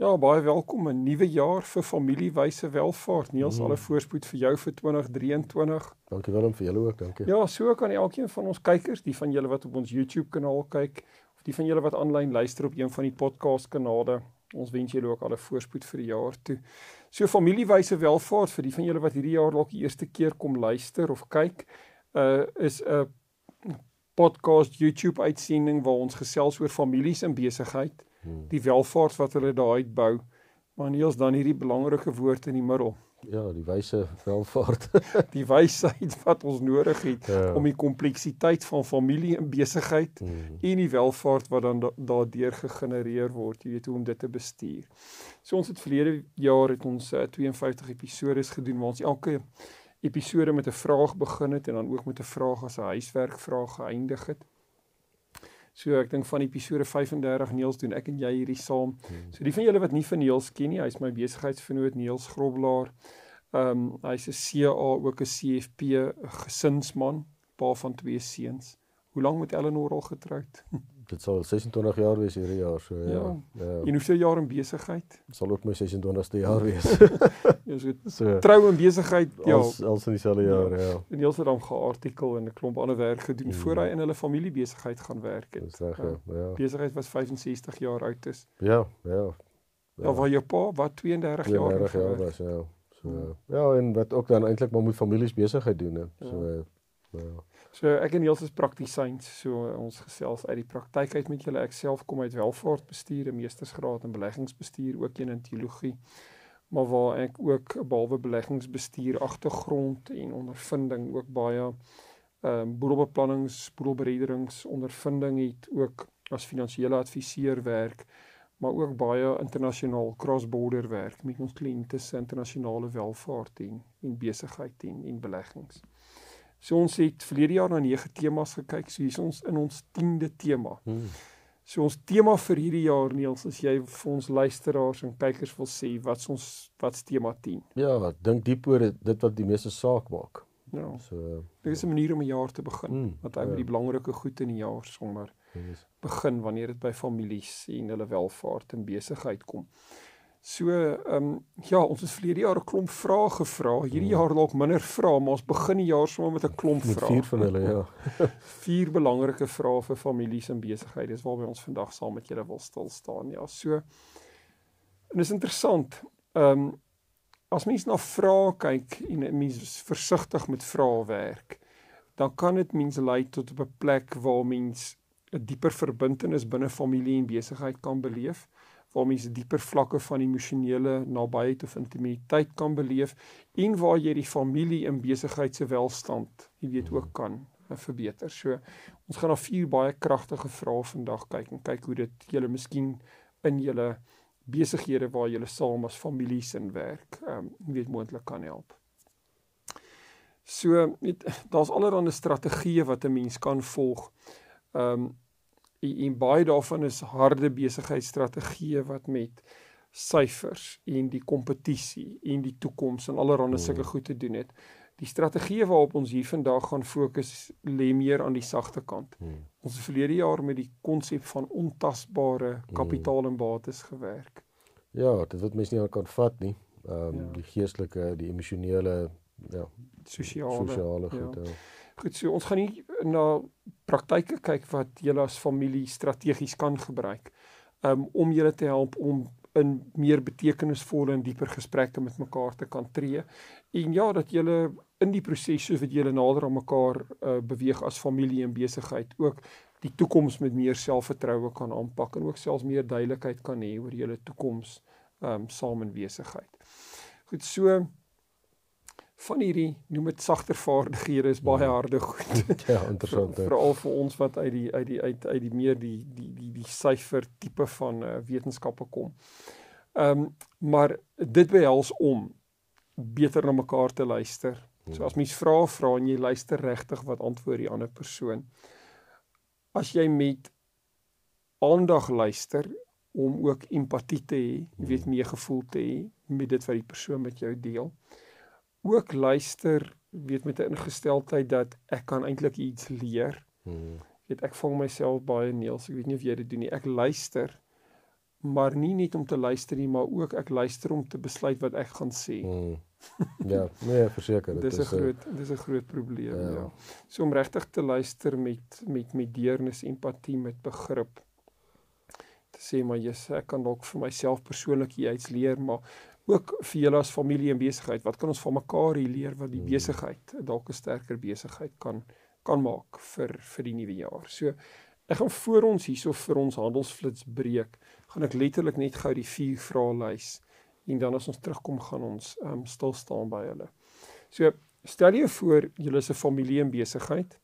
Ja, baie welkom 'n nuwe jaar vir familiewyse welvaart. Niels, mm. alle voorspoed vir jou vir 2023. Dankie Willem vir julle ook, dankie. Ja, so kan elkeen van ons kykers, die van julle wat op ons YouTube kanaal kyk of die van julle wat aanlyn luister op een van die podcast kanale, ons wens julle ook alle voorspoed vir die jaar toe. So familiewyse welvaart vir die van julle wat hierdie jaar dalk die eerste keer kom luister of kyk, uh is 'n podcast YouTube uitsending waar ons gesels oor families in besigheid Hmm. Die welvaart wat hulle daar uitbou. Maar Niels dan hierdie belangrike woord in die middel. Ja, die wyse welvaart. die wysheid wat ons nodig het ja. om die kompleksiteit van familie en besigheid hmm. en die welvaart wat dan daardeur gegenereer word, jy weet hoe om dit te bestuur. So ons het verlede jaar het ons uh, 52 episode gedoen waar ons elke episode met 'n vraag begin het en dan ook met 'n vraag as 'n huiswerkvraag geëindig het. So ek dink van episode 35 Neels doen ek en jy hierdie saam. Hmm. So die van julle wat nie van Neels ken nie, hy's my besigheidsvernoot Neels Groblaar. Ehm um, hy's 'n CA ook 'n CFP gesinsman, pa van twee seuns. Hoe lank met Eleanor al getroud? dit sal 26 jaar wees hierdie jaar so ja. Ja. ja. En hoeveel jaar in besigheid? Sal ook my 26ste jaar wees. ja, so, so trou en besigheid ja. Als als in dieselfde jaar ja. ja. En hy het dan geartikel en 'n klomp ander werk gedoen mm. voor hy in hulle familie besigheid gaan werk het. Reg, ja. ja. Besigheid was 65 jaar oud is. Ja, ja. Ja, ja waar jou pa wat 32, 32 jaar, jaar was ja. So ja. ja, en wat ook dan eintlik maar moet families besigheid doen hè. So ja. So ek en Niels is praktisyns, so ons gesels uit die praktyk uit met julle. Ek self kom uit welvaartbestuur, 'n meestersgraad in beleggingsbestuur, ook een in teologie. Maar waar ek ook behalwe beleggingsbestuur agtergrond en ondervinding ook baie ehm um, boedelbeplannings, boedelberederings ondervinding het ook as finansiële adviseur werk, maar ook baie internasionaal cross-border werk met ons kliënte se internasionale welvaart en en besigheid en en beleggings. So ons het verlede jaar na nege temas gekyk. So hier is ons in ons 10de tema. Hmm. So ons tema vir hierdie jaar Niels, as jy vir ons luisteraars en kykers wil sê wat ons wat's tema 10? Ja, wat dink diep oor dit wat die meeste saak maak. Ja. So dit is 'n manier om 'n jaar te begin. Hmm, wat hy met ja. die belangrike goed in die jaar sommer yes. begin wanneer dit by families en hulle welvaart en besigheid kom. So ehm um, ja, ons het verlede jaar 'n klomp vrae gevra. Hierdie ja. jaar dalk minder vrae, maar ons begin die jaar sommer met 'n klomp vrae. Vier van hulle, ja. vier belangrike vrae vir families en besigheid. Dis waarby ons vandag saam met julle wil stil staan. Ja, so en is interessant. Ehm um, as mens na vrae kyk en mens versigtig met vrae werk, dan kan dit mense lei tot op 'n plek waar mens 'n dieper verbintenis binne familie en besigheid kan beleef waar mense dieper vlakke van emosionele nabyheid of intimiteit kan beleef en waar jy die familie en besigheid se welstand, jy weet ook kan uh, verbeter. So ons gaan na vier baie kragtige vrae vandag kyk en kyk hoe dit julle miskien in julle besighede waar julle saam as families in werk, ehm um, jy weet moontlik kan help. So daar's allerlei strategieë wat 'n mens kan volg. Ehm um, en, baie daarvan is harde besigheidsstrategieë wat met syfers en die kompetisie en die toekoms en allerlei mm. sulke goed te doen het. Die strategie waarop ons hier vandag gaan fokus lê meer aan die sagte kant. Hmm. Ons het verlede jaar met die konsep van ontasbare hmm. kapitaal en bates gewerk. Ja, dit wat mense nie kan vat nie. Ehm um, ja. die geestelike, die emosionele, ja, sosiale, sosiale goed. Ja. Ja. Goed, so ons gaan nie na praktyke kyk wat julle as familie strategies kan gebruik um, om julle te help om in meer betekenisvolle en dieper gesprekke met mekaar te kan tree. En ja, dat julle in die proses soos wat julle nader aan mekaar uh, beweeg as familie en besigheid ook die toekoms met meer selfvertroue kan aanpak en ook selfs meer duidelikheid kan hê oor julle toekoms um, saam in besigheid. Goed, so van hierdie noem dit sagter vaardighede is baie ja. harde goed. ja, interessant. Veral vir ons wat uit die uit die uit uit die meer die die die die syfer tipe van uh, wetenskappe kom. Ehm um, maar dit behels om beter na mekaar te luister. So as mens vra vra en jy luister regtig wat antwoord die ander persoon. As jy met aandag luister om ook empatie te hê, jy weet meegevoel te hê met dit wat die persoon met jou deel. Ook luister weet met 'n ingesteldheid dat ek kan eintlik iets leer. Hmm. Weet ek vang myself baie neels. Ek weet nie of jy dit doen nie. Ek luister maar nie net om te luister nie, maar ook ek luister om te besluit wat ek gaan sê. Hmm. Ja, nee, verseker, dit is 'n groot dis 'n groot probleem, ja. ja. So om regtig te luister met met met deernis, empatie, met begrip. Te sê maar jy's ek kan dalk vir myself persoonlik iets leer, maar ook vir julle as familie en besigheid. Wat kan ons van mekaar hier leer wat die hmm. besigheid dalk 'n sterker besigheid kan kan maak vir vir die nuwe jaar. So ek gaan voor ons hierso vir ons handelsflits breek, gaan ek letterlik net gou die vier vrae lys en dan as ons terugkom gaan ons um, stil staan by hulle. So stel jou voor julle is 'n familie en besigheid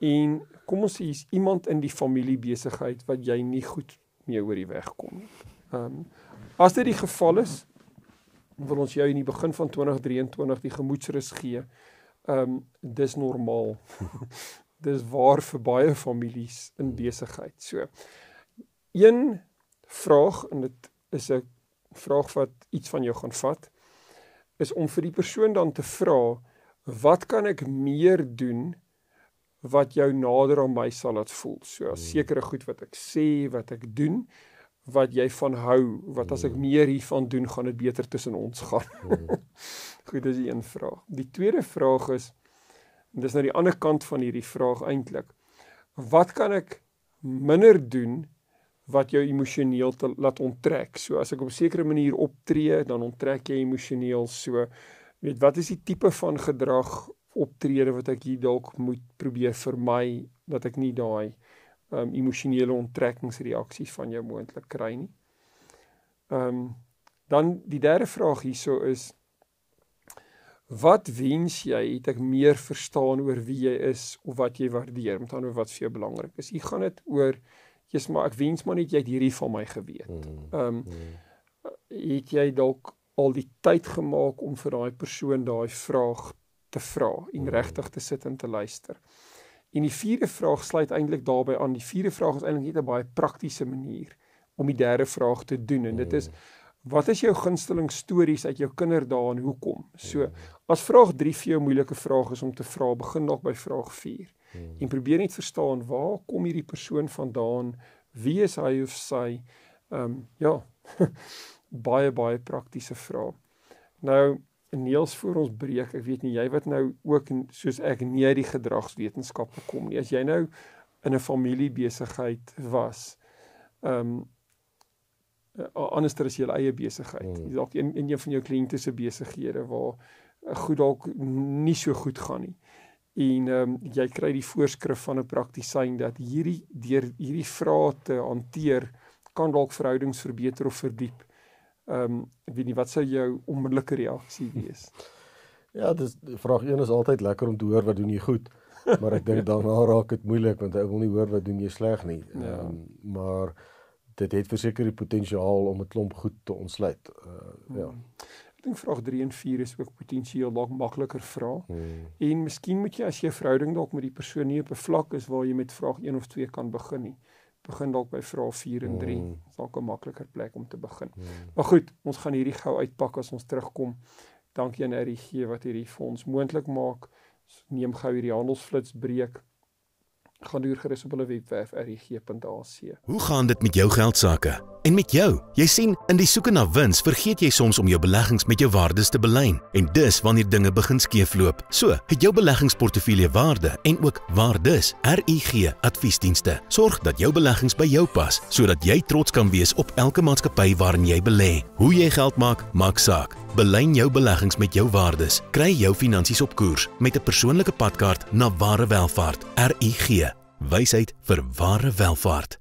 en kom ons sê hier's iemand in die familie besigheid wat jy nie goed mee oor die weg kom nie. Ehm um, as dit die geval is, wil ons jou in die begin van 2023 die gemoedsrus gee. Ehm um, dis normaal. dis waar vir baie families in besigheid. So een vraag en dit is 'n vraag wat iets van jou gaan vat is om vir die persoon dan te vra wat kan ek meer doen wat jou nader aan my sal laat voel. So hmm. sekere goed wat ek sê, wat ek doen wat jy van hou, wat as ek hmm. meer hiervan doen, gaan dit beter tussen ons gaan. Hmm. Goed, dis die een vraag. Die tweede vraag is en dis nou die ander kant van hierdie vraag eintlik. Wat kan ek minder doen wat jou emosioneel te laat onttrek? So as ek op 'n sekere manier optree, dan onttrek jy emosioneel. So weet wat is die tipe van gedrag optrede wat ek hier dalk moet probeer vermy dat ek nie daai um emosionele onttrekkingsreaksies van jou moontlik kry nie. Um dan die derde vraag hierso is wat wens jy het ek meer verstaan oor wie jy is of wat jy waardeer met ander wat vir jou belangrik is. Hier gaan dit oor jy's maar ek wens maar net jy het hierdie van my geweet. Um het jy dalk al die tyd gemaak om vir daai persoon daai vraag te vra en mm. regtig te sit en te luister. En die vierde vraag sluit eintlik daarbey aan. Die vierde vraag is eintlik net 'n baie praktiese manier om die derde vraag te doen en dit is wat is jou gunsteling stories uit jou kinderdae en hoekom? So as vraag 3 vir jou moeilike vraag is om te vra, begin nog by vraag 4. En probeer net verstaan waar kom hierdie persoon vandaan? Wie is hy of sy? Ehm um, ja. baie baie praktiese vrae. Nou Niels voor ons breek, ek weet nie jy wat nou ook soos ek nie uit die gedragswetenskappe kom nie. As jy nou in 'n familiebesigheid was, ehm um, anderster as jy eie besigheid. Hmm. Jy dalk in, in een van jou kliënte se besighede waar eh, goed dalk nie so goed gaan nie. En ehm um, jy kry die voorskrif van 'n praktisyn dat hierdie deur hierdie vrae te hanteer kan dalk verhoudings verbeter of verdiep ehm um, ek weet nie wat sou jou onmiddellike reaksie wees. Ja, dis vraag 1 is altyd lekker om te hoor wat doen jy goed. Maar ek dink daarna raak dit moeilik want ek wil nie hoor wat doen jy sleg nie. Ja. Ehm ja. um, maar dit het verseker die potensiaal om 'n klomp goed te ontsluit. Uh hmm. ja. Ek dink vraag 3 en 4 is ook potensieel dalk makliker vra. Hmm. En miskien moet jy as jy verhouding dalk met die persoon nie op 'n vlak is waar jy met vraag 1 of 2 kan begin nie begin dalk by vrae 4 en 3. Mm. Dalk 'n makliker plek om te begin. Mm. Maar goed, ons gaan hierdie gou uitpak as ons terugkom. Dankie aan RGG wat hierdie vir ons moontlik maak. Neem gou hierdie handelsflits breek gaan deur gerus op hulle webwerf rg.ac. Hoe gaan dit met jou geld sake? En met jou? Jy sien, in die soeke na wins, vergeet jy soms om jou beleggings met jou waardes te belyn. En dis wanneer dinge begin skeefloop. So, het jou beleggingsportefeulje waarde en ook waardes. RUG Adviesdienste sorg dat jou beleggings by jou pas, sodat jy trots kan wees op elke maatskappy waarin jy belê. Hoe jy geld maak, maak saak. Belyn jou beleggings met jou waardes. Kry jou finansies op koers met 'n persoonlike padkaart na ware welvaart. RUG. Wysheid vir ware welvaart.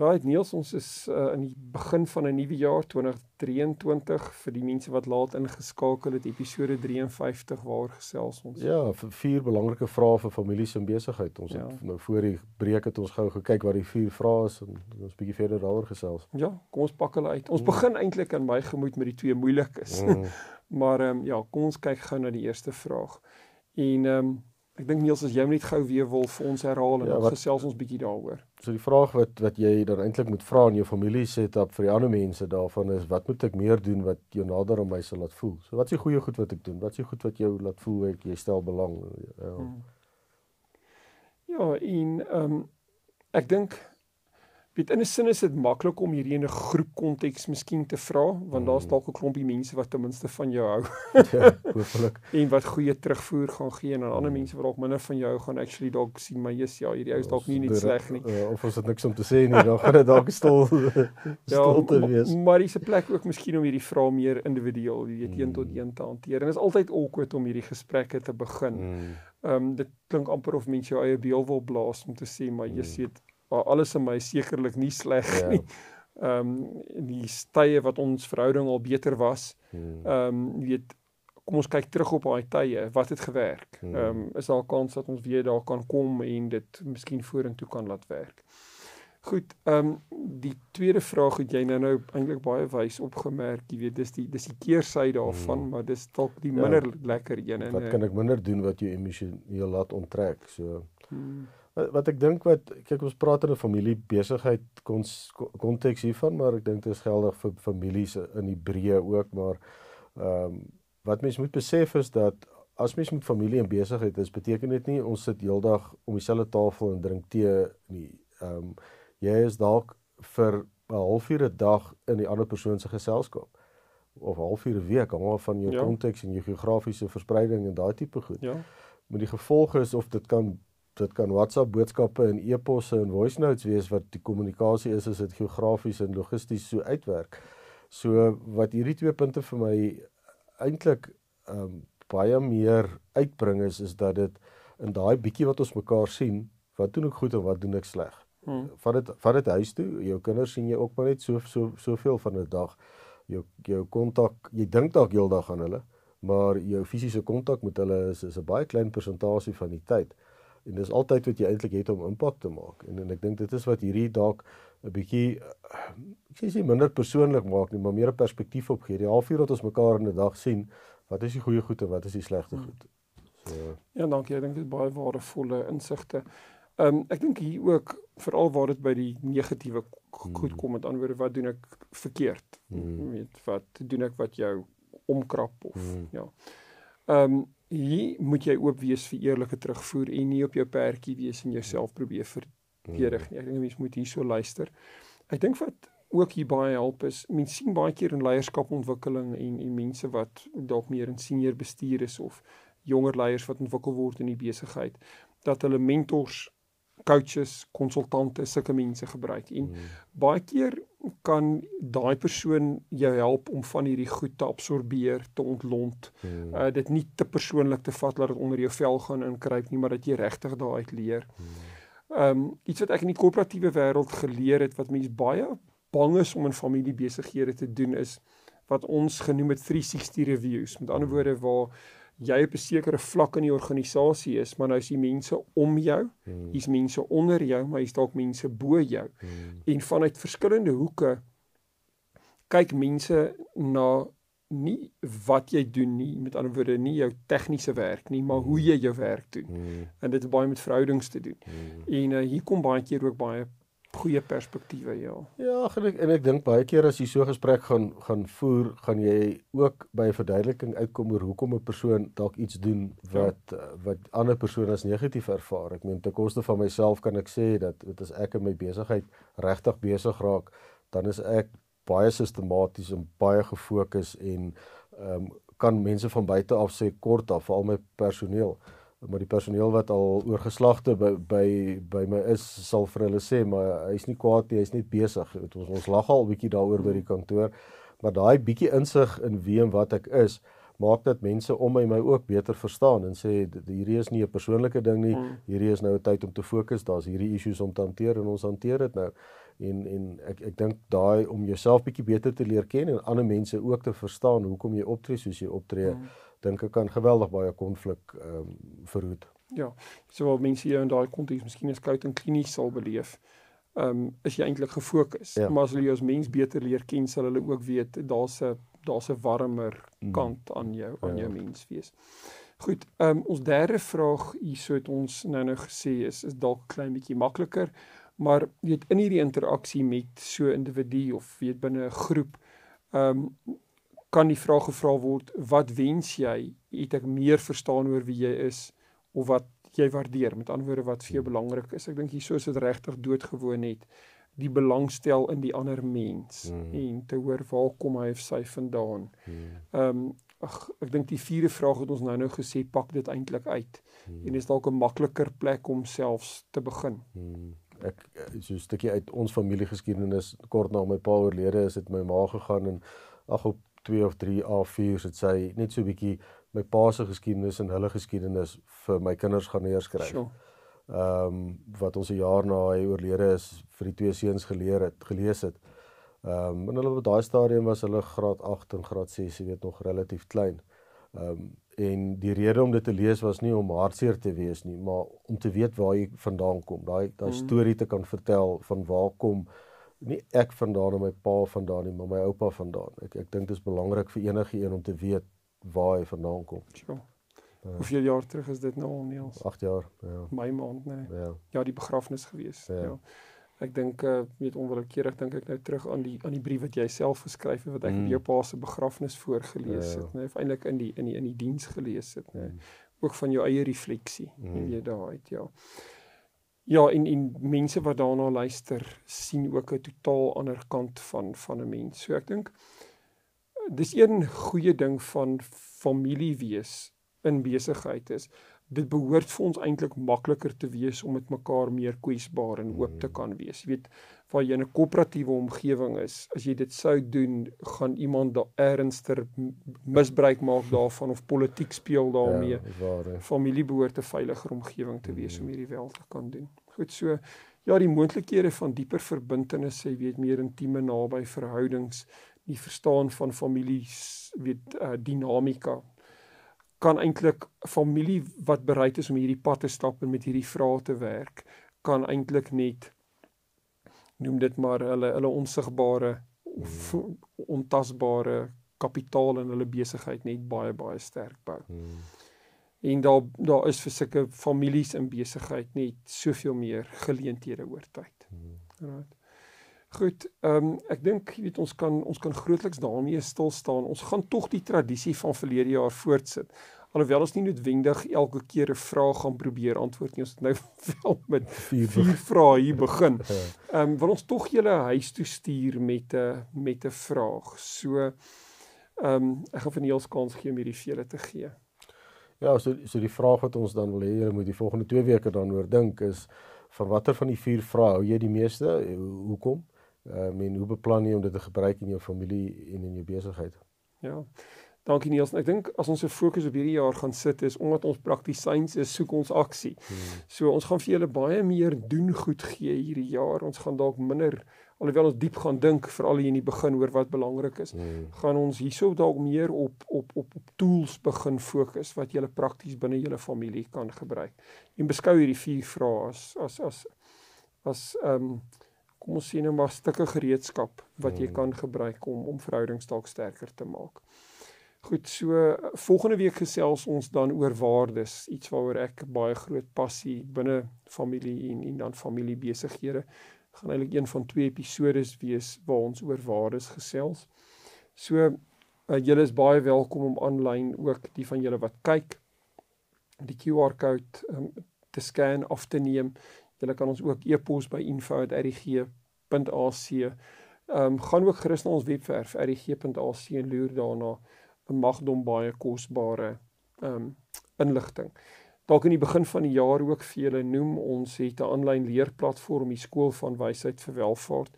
Right Niels, ons is uh, in die begin van 'n nuwe jaar 2023 vir die mense wat laat ingeskakel het episode 53 waar gesels ons. Ja, vier belangrike vrae vir families en besigheid. Ons ja. het nou voor die breek het ons gou gekyk wat die vier vrae is en ons bietjie verder daaroor gesels. Ja, kom ons pak hulle uit. Ons mm. begin eintlik in my gemoed met die twee moeilikes. Mm. maar ehm um, ja, kom ons kyk gou na die eerste vraag. En ehm um, Ek dink Niels as jy net gou weer wil vir ons herhaal en ja, wat, gesels ons bietjie daaroor. So die vraag wat wat jy dan eintlik moet vra in jou familie setup vir die ander mense daarvan is wat moet ek meer doen wat jou nader aan my sal laat voel? So wat is die goeie goed wat ek doen? Wat is die goed wat jou laat voel ek jy stel belang? Ja. Hmm. Ja, en ehm um, ek dink weet in 'n sin is dit maklik om hierdie in 'n groep konteks miskien te vra want daar's mm. dalk 'n klompie mense wat ten minste van jou hou. ja, hopelik. en wat goeie terugvoer gaan gee en dan ander mm. mense wat dalk minder van jou gaan actually dalk sien maar jy's ja, hierdie ou is dalk nie net sleg nie. Uh, of ons het niks om te sê nie, dan gaan dit dalk stil stil te wees. Ja, maar dis 'n plek ook miskien om hierdie vrae meer individueel, jy weet, een mm. tot een te hanteer. En dit is altyd awkward om hierdie gesprekke te begin. Mm. Ehm mm. um, dit klink amper of mense jou eie beeld wil blaas om te sê maar jy mm. sê maar alles in my sekerlik nie sleg ja. nie. Ehm um, die tye wat ons verhouding al beter was. Hmm. Ehm um, weet kom ons kyk terug op daai tye, wat het gewerk? Hmm. Ehm um, is daar 'n kans dat ons weer daar kan kom en dit miskien vorentoe kan laat werk? Goed, ehm um, die tweede vraag het jy nou nou eintlik baie wys opgemerk, jy weet dis die dis die keersyde daarvan, hmm. maar dis dalk die ja. minder ja, lekker een en Wat kan ek minder doen wat jou emosioneel laat onttrek? So hmm wat, wat ek dink wat kyk ons praat in 'n familie besigheid konteks hiervan maar ek dink dit is geldig vir families in die breë ook maar ehm um, wat mens moet besef is dat as mens met familie en besigheid is beteken dit nie ons sit heeldag om dieselfde tafel en drink tee nie ehm um, jy is dalk vir 'n halfuur 'n dag in die ander persoon se geselskap of halfuur 'n week hang af van jou ja. konteks en jou geografiese verspreiding en daai tipe goed. Ja. Maar die gevolg is of dit kan dit kan WhatsApp boodskappe en e-posse en voice notes wees wat die kommunikasie is as dit geografies en logisties so uitwerk. So wat hierdie twee punte vir my eintlik ehm um, baie meer uitbring is is dat dit in daai bietjie wat ons mekaar sien, wat doen ek goed en wat doen ek sleg. Hmm. Vat dit vat dit huis toe. Jou kinders sien jy ook maar net so so soveel van 'n dag. Jou jou kontak, jy dink dalk heeldag aan hulle, maar jou fisiese kontak met hulle is is 'n baie klein persentasie van die tyd en dis altyd wat jy eintlik het om impak te maak en en ek dink dit is wat hierdie dalk 'n bietjie ek sê nie minder persoonlik maak nie maar meer 'n perspektief op gee die halfuur wat ons mekaar in 'n dag sien wat is die goeie goed en wat is die slegte hmm. goed so ja dankie ek dink dit is baie waardevolle insigte ehm um, ek dink hier ook veral waar dit by die negatiewe goed hmm. kom met anderwoorde wat doen ek verkeerd hmm. weet wat doen ek wat jou omkrap of hmm. ja ehm um, hier moet jy oop wees vir eerlike terugvoer en nie op jou perdjie wees en jouself probeer verdedig nie. Ek dink mense moet hierso luister. Ek dink wat ook hier baie help is, mense sien baie keer in leierskapontwikkeling en en mense wat dalk meer in senior bestuur is of jonger leiers wat ontwikkel word in die besigheid dat hulle mentors coaches, konsultante, sulke mense gebruik. En hmm. baie keer kan daai persoon jou help om van hierdie goed te absorbeer, te ontlont. Hmm. Uh dit nie te persoonlik te vat dat dit onder jou vel gaan inkruip nie, maar dat jy regtig daaruit leer. Hmm. Um iets wat ek in die korporatiewe wêreld geleer het wat mense baie bang is om in familiebesighede te doen is wat ons genoem het 360 reviews. Met ander woorde waar jy op 'n sekere vlak in die organisasie is, maar nou is die mense om jou, hmm. hier's hmm. mense onder jou, maar hier's dalk mense bo jou. Hmm. En vanuit verskillende hoeke kyk mense na nie wat jy doen nie, met ander woorde nie jou tegniese werk nie, maar hmm. hoe jy jou werk doen. Hmm. En dit het baie met verhoudings te doen. Hmm. En uh, hier kom baie keer ook baie goeie perspektiewe ja. Ja, en ek, en ek dink baie keer as jy so gesprek gaan gaan voer, gaan jy ook by 'n verduideliking uitkom oor hoekom 'n persoon dalk iets doen wat ja. wat ander persone as negatief ervaar. Ek meen te koste van myself kan ek sê dat dit as ek in my besigheid regtig besig raak, dan is ek baie sistematies en baie gefokus en ehm um, kan mense van buite af sê kort af vir al my personeel maar die personeel wat al oorgeslagte by by by my is sal vir hulle sê maar hy's nie kwaad nie, hy's net besig. Ons ons lag al 'n bietjie daaroor by die kantoor, maar daai bietjie insig in wie en wat ek is, maak dat mense om my my ook beter verstaan en sê hierdie is nie 'n persoonlike ding nie, mm. hierdie is nou 'n tyd om te fokus, daar's hierdie issues om te hanteer en ons hanteer dit nou. En en ek ek dink daai om jouself bietjie beter te leer ken en ander mense ook te verstaan hoekom jy optree soos jy optree, mm. Dink ek kan geweldig baie konflik ehm um, verhoed. Ja. So wat mense hier in daai konteks miskien as en klinies sal beleef, ehm um, is jy eintlik gefokus. Ja. Maar as jy as mens beter leer ken, sal hulle ook weet daar's 'n daar's 'n warmer mm. kant aan jou aan ja. jou mens wees. Goed, ehm um, ons derde vraag hierso het ons nou nou gesê is is dalk klein bietjie makliker, maar weet in hierdie interaksie met so 'n individu of weet binne 'n groep, ehm um, kan die vraag gevra word, wat wens jy? Het ek meer verstaan oor wie jy is of wat jy waardeer? Met ander woorde wat vir jou belangrik is. Ek dink hierso is dit regtig doodgewoon het die belangstel in die ander mens hmm. en te hoor waar kom hy of sy vandaan. Hmm. Ehm um, ag ek dink die vierde vraag het ons nou nou gesê pak dit eintlik uit. Hmm. En is dalk 'n makliker plek om selfs te begin. Hmm. Ek so 'n stukkie uit ons familiegeskiedenis kort na my pa oorlede is dit my ma gegaan en ag op 2 of 3 A4s het sy net so 'n bietjie my pa se geskiedenis en hulle geskiedenis vir my kinders gaan neerskryf. Sure ehm um, wat ons 'n jaar na hy oorlede is vir die twee seuns geleer het, gelees het. Ehm um, en hulle op daai stadium was hulle graad 8 en graad 6, jy weet nog relatief klein. Ehm um, en die rede om dit te lees was nie om hartseer te wees nie, maar om te weet waar jy vandaan kom. Daai daai mm. storie te kan vertel van waar kom nie ek vandaan en my pa vandaan nie, maar my oupa vandaan. Ek ek dink dit is belangrik vir enige een om te weet waar hy vandaan kom. Sure. Ja. Hoeveel jaar terug is dit nou al Niels? 8 jaar, ja. My maand, nee. Ja. Ja, die begrafnis gewees. Ja. ja. Ek dink uh weet onwillekeurig dink ek nou terug aan die aan die brief wat jy self geskryf het wat ek mm. jou pa se begrafnis voorgeles ja. het, nee, eintlik in die in die in die diens gelees het, nee. Mm. Ook van jou eie refleksie, mm. weet daai uit, ja. Ja, en en mense wat daarna luister, sien ook 'n totaal ander kant van van 'n mens. So ek dink dis een goeie ding van familie wees in besigheid is, dit behoort vir ons eintlik makliker te wees om met mekaar meer kwesbaar en oop te mm. kan wees. Jy weet, waar jy in 'n koöperatiewe omgewing is, as jy dit sou doen, gaan iemand daar ernstiger misbruik maak daarvan of politiek speel daarmee. Ja, Familie behoort 'n veiliger omgewing te wees om mm. hierdie wel te kan doen. Goed so. Ja, die moontlikhede van dieper verbintenisse, jy weet, meer intieme naby verhoudings, die verstaan van families, weet uh, dinamika, kan eintlik familie wat bereid is om hierdie pad te stap en met hierdie vrae te werk, kan eintlik net noem dit maar hulle hulle onsigbare of hmm. ontasbare kapitaal in hulle besigheid net baie baie sterk bou. Hmm. En daar daar is vir sulke families in besigheid net soveel meer geleenthede oor tyd. Hmm. Right. Goed, ehm um, ek dink jy weet ons kan ons kan grootliks daarmee stil staan. Ons gaan tog die tradisie van verlede jaar voortsit. Alhoewel ons nie noodwendig elke keer 'n vraag gaan probeer antwoord nie. Ons het nou wel met vier, vier vrae hier begin. Ja. Ehm um, wil ons tog julle huis toe stuur met 'n met 'n vraag. So ehm um, ek gaan vir Niels kans gee om hierdie vir julle te gee. Ja, so so die vraag wat ons dan wil hê julle moet die volgende 2 weke daaroor dink is van watter van die vier vrae hou jy die meeste? Hoekom? Ehm uh, en hoe beplan jy om dit te gebruik in jou familie en in jou besigheid? Ja. Dankie Niels. Ek dink as ons 'n fokus op hierdie jaar gaan sit is omdat ons praktisyns is, soek ons aksie. Hmm. So ons gaan vir julle baie meer doen goed gee hierdie jaar. Ons gaan dalk minder alhoewel ons diep gaan dink veral hier in die begin oor wat belangrik is, hmm. gaan ons hierso dalk meer op op op op tools begin fokus wat julle prakties binne julle familie kan gebruik. En beskou hierdie vier vrae as as as as ehm um, kom ons sien nou maar stukke gereedskap wat jy hmm. kan gebruik om om verhoudings dalk sterker te maak. Goed, so volgende week gesels ons dan oor waardes, iets waaroor ek baie groot passie binne familie en en dan familiebesighede gaan eintlik een van twee episode wees waar ons oor waardes gesels. So uh, julle is baie welkom om aanlyn ook die van julle wat kyk die QR-kode um, te scan of te neem Julle kan ons ook e-pos by info@rg.ac. Ehm um, gaan ook gerus na ons webwerf rg.ac en loer daarna 'n magdom baie kosbare ehm um, inligting. Dalk in die begin van die jaar ook vir julle noem ons het 'n aanlyn leerplatform die skool van wysheid vir welvaart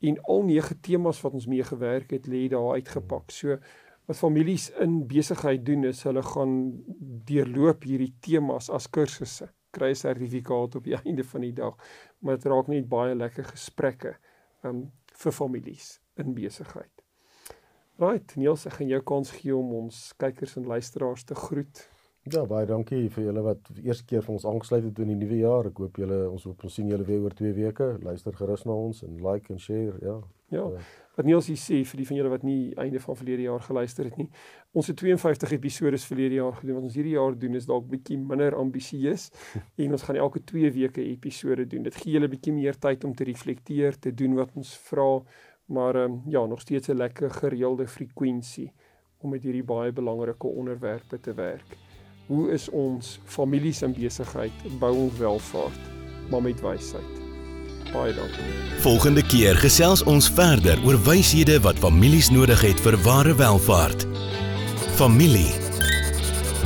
en al nege temas wat ons mee gewerk het lê daar uitgepak. So wat families in besigheid doen is hulle gaan deurloop hierdie temas as kursusse kry 'n sertifikaat op die einde van die dag. Maar dit raak net baie lekker gesprekke um, vir families in besigheid. Right, Niels, ek gaan jou kans gee om ons kykers en luisteraars te groet. Ja, baie dankie vir julle wat eerste keer vir ons aangesluit het in die nuwe jaar. Ek hoop julle ons hoop ons sien julle weer oor 2 weke. Luister gerus na ons en like en share, ja. Ja. Wat Niels hier sê vir die van julle wat nie einde van verlede jaar geluister het nie. Ons het 52 episode verlede jaar gedoen. Wat ons hierdie jaar doen is dalk bietjie minder ambisieus en ons gaan elke 2 weke episode doen. Dit gee julle bietjie meer tyd om te reflekteer, te doen wat ons vra, maar um, ja, nog steeds 'n lekker gereelde frekwensie om met hierdie baie belangrike onderwerpe te werk. Hoe is ons families in besigheid bou ons welvaart, maar met wysheid. Baie dankie. Volgende keer gesels ons verder oor wyshede wat families nodig het vir ware welvaart. Familie.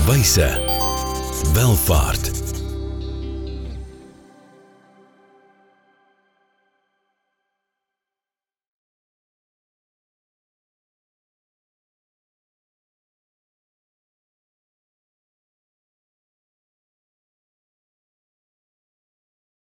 Wyse. Welvaart.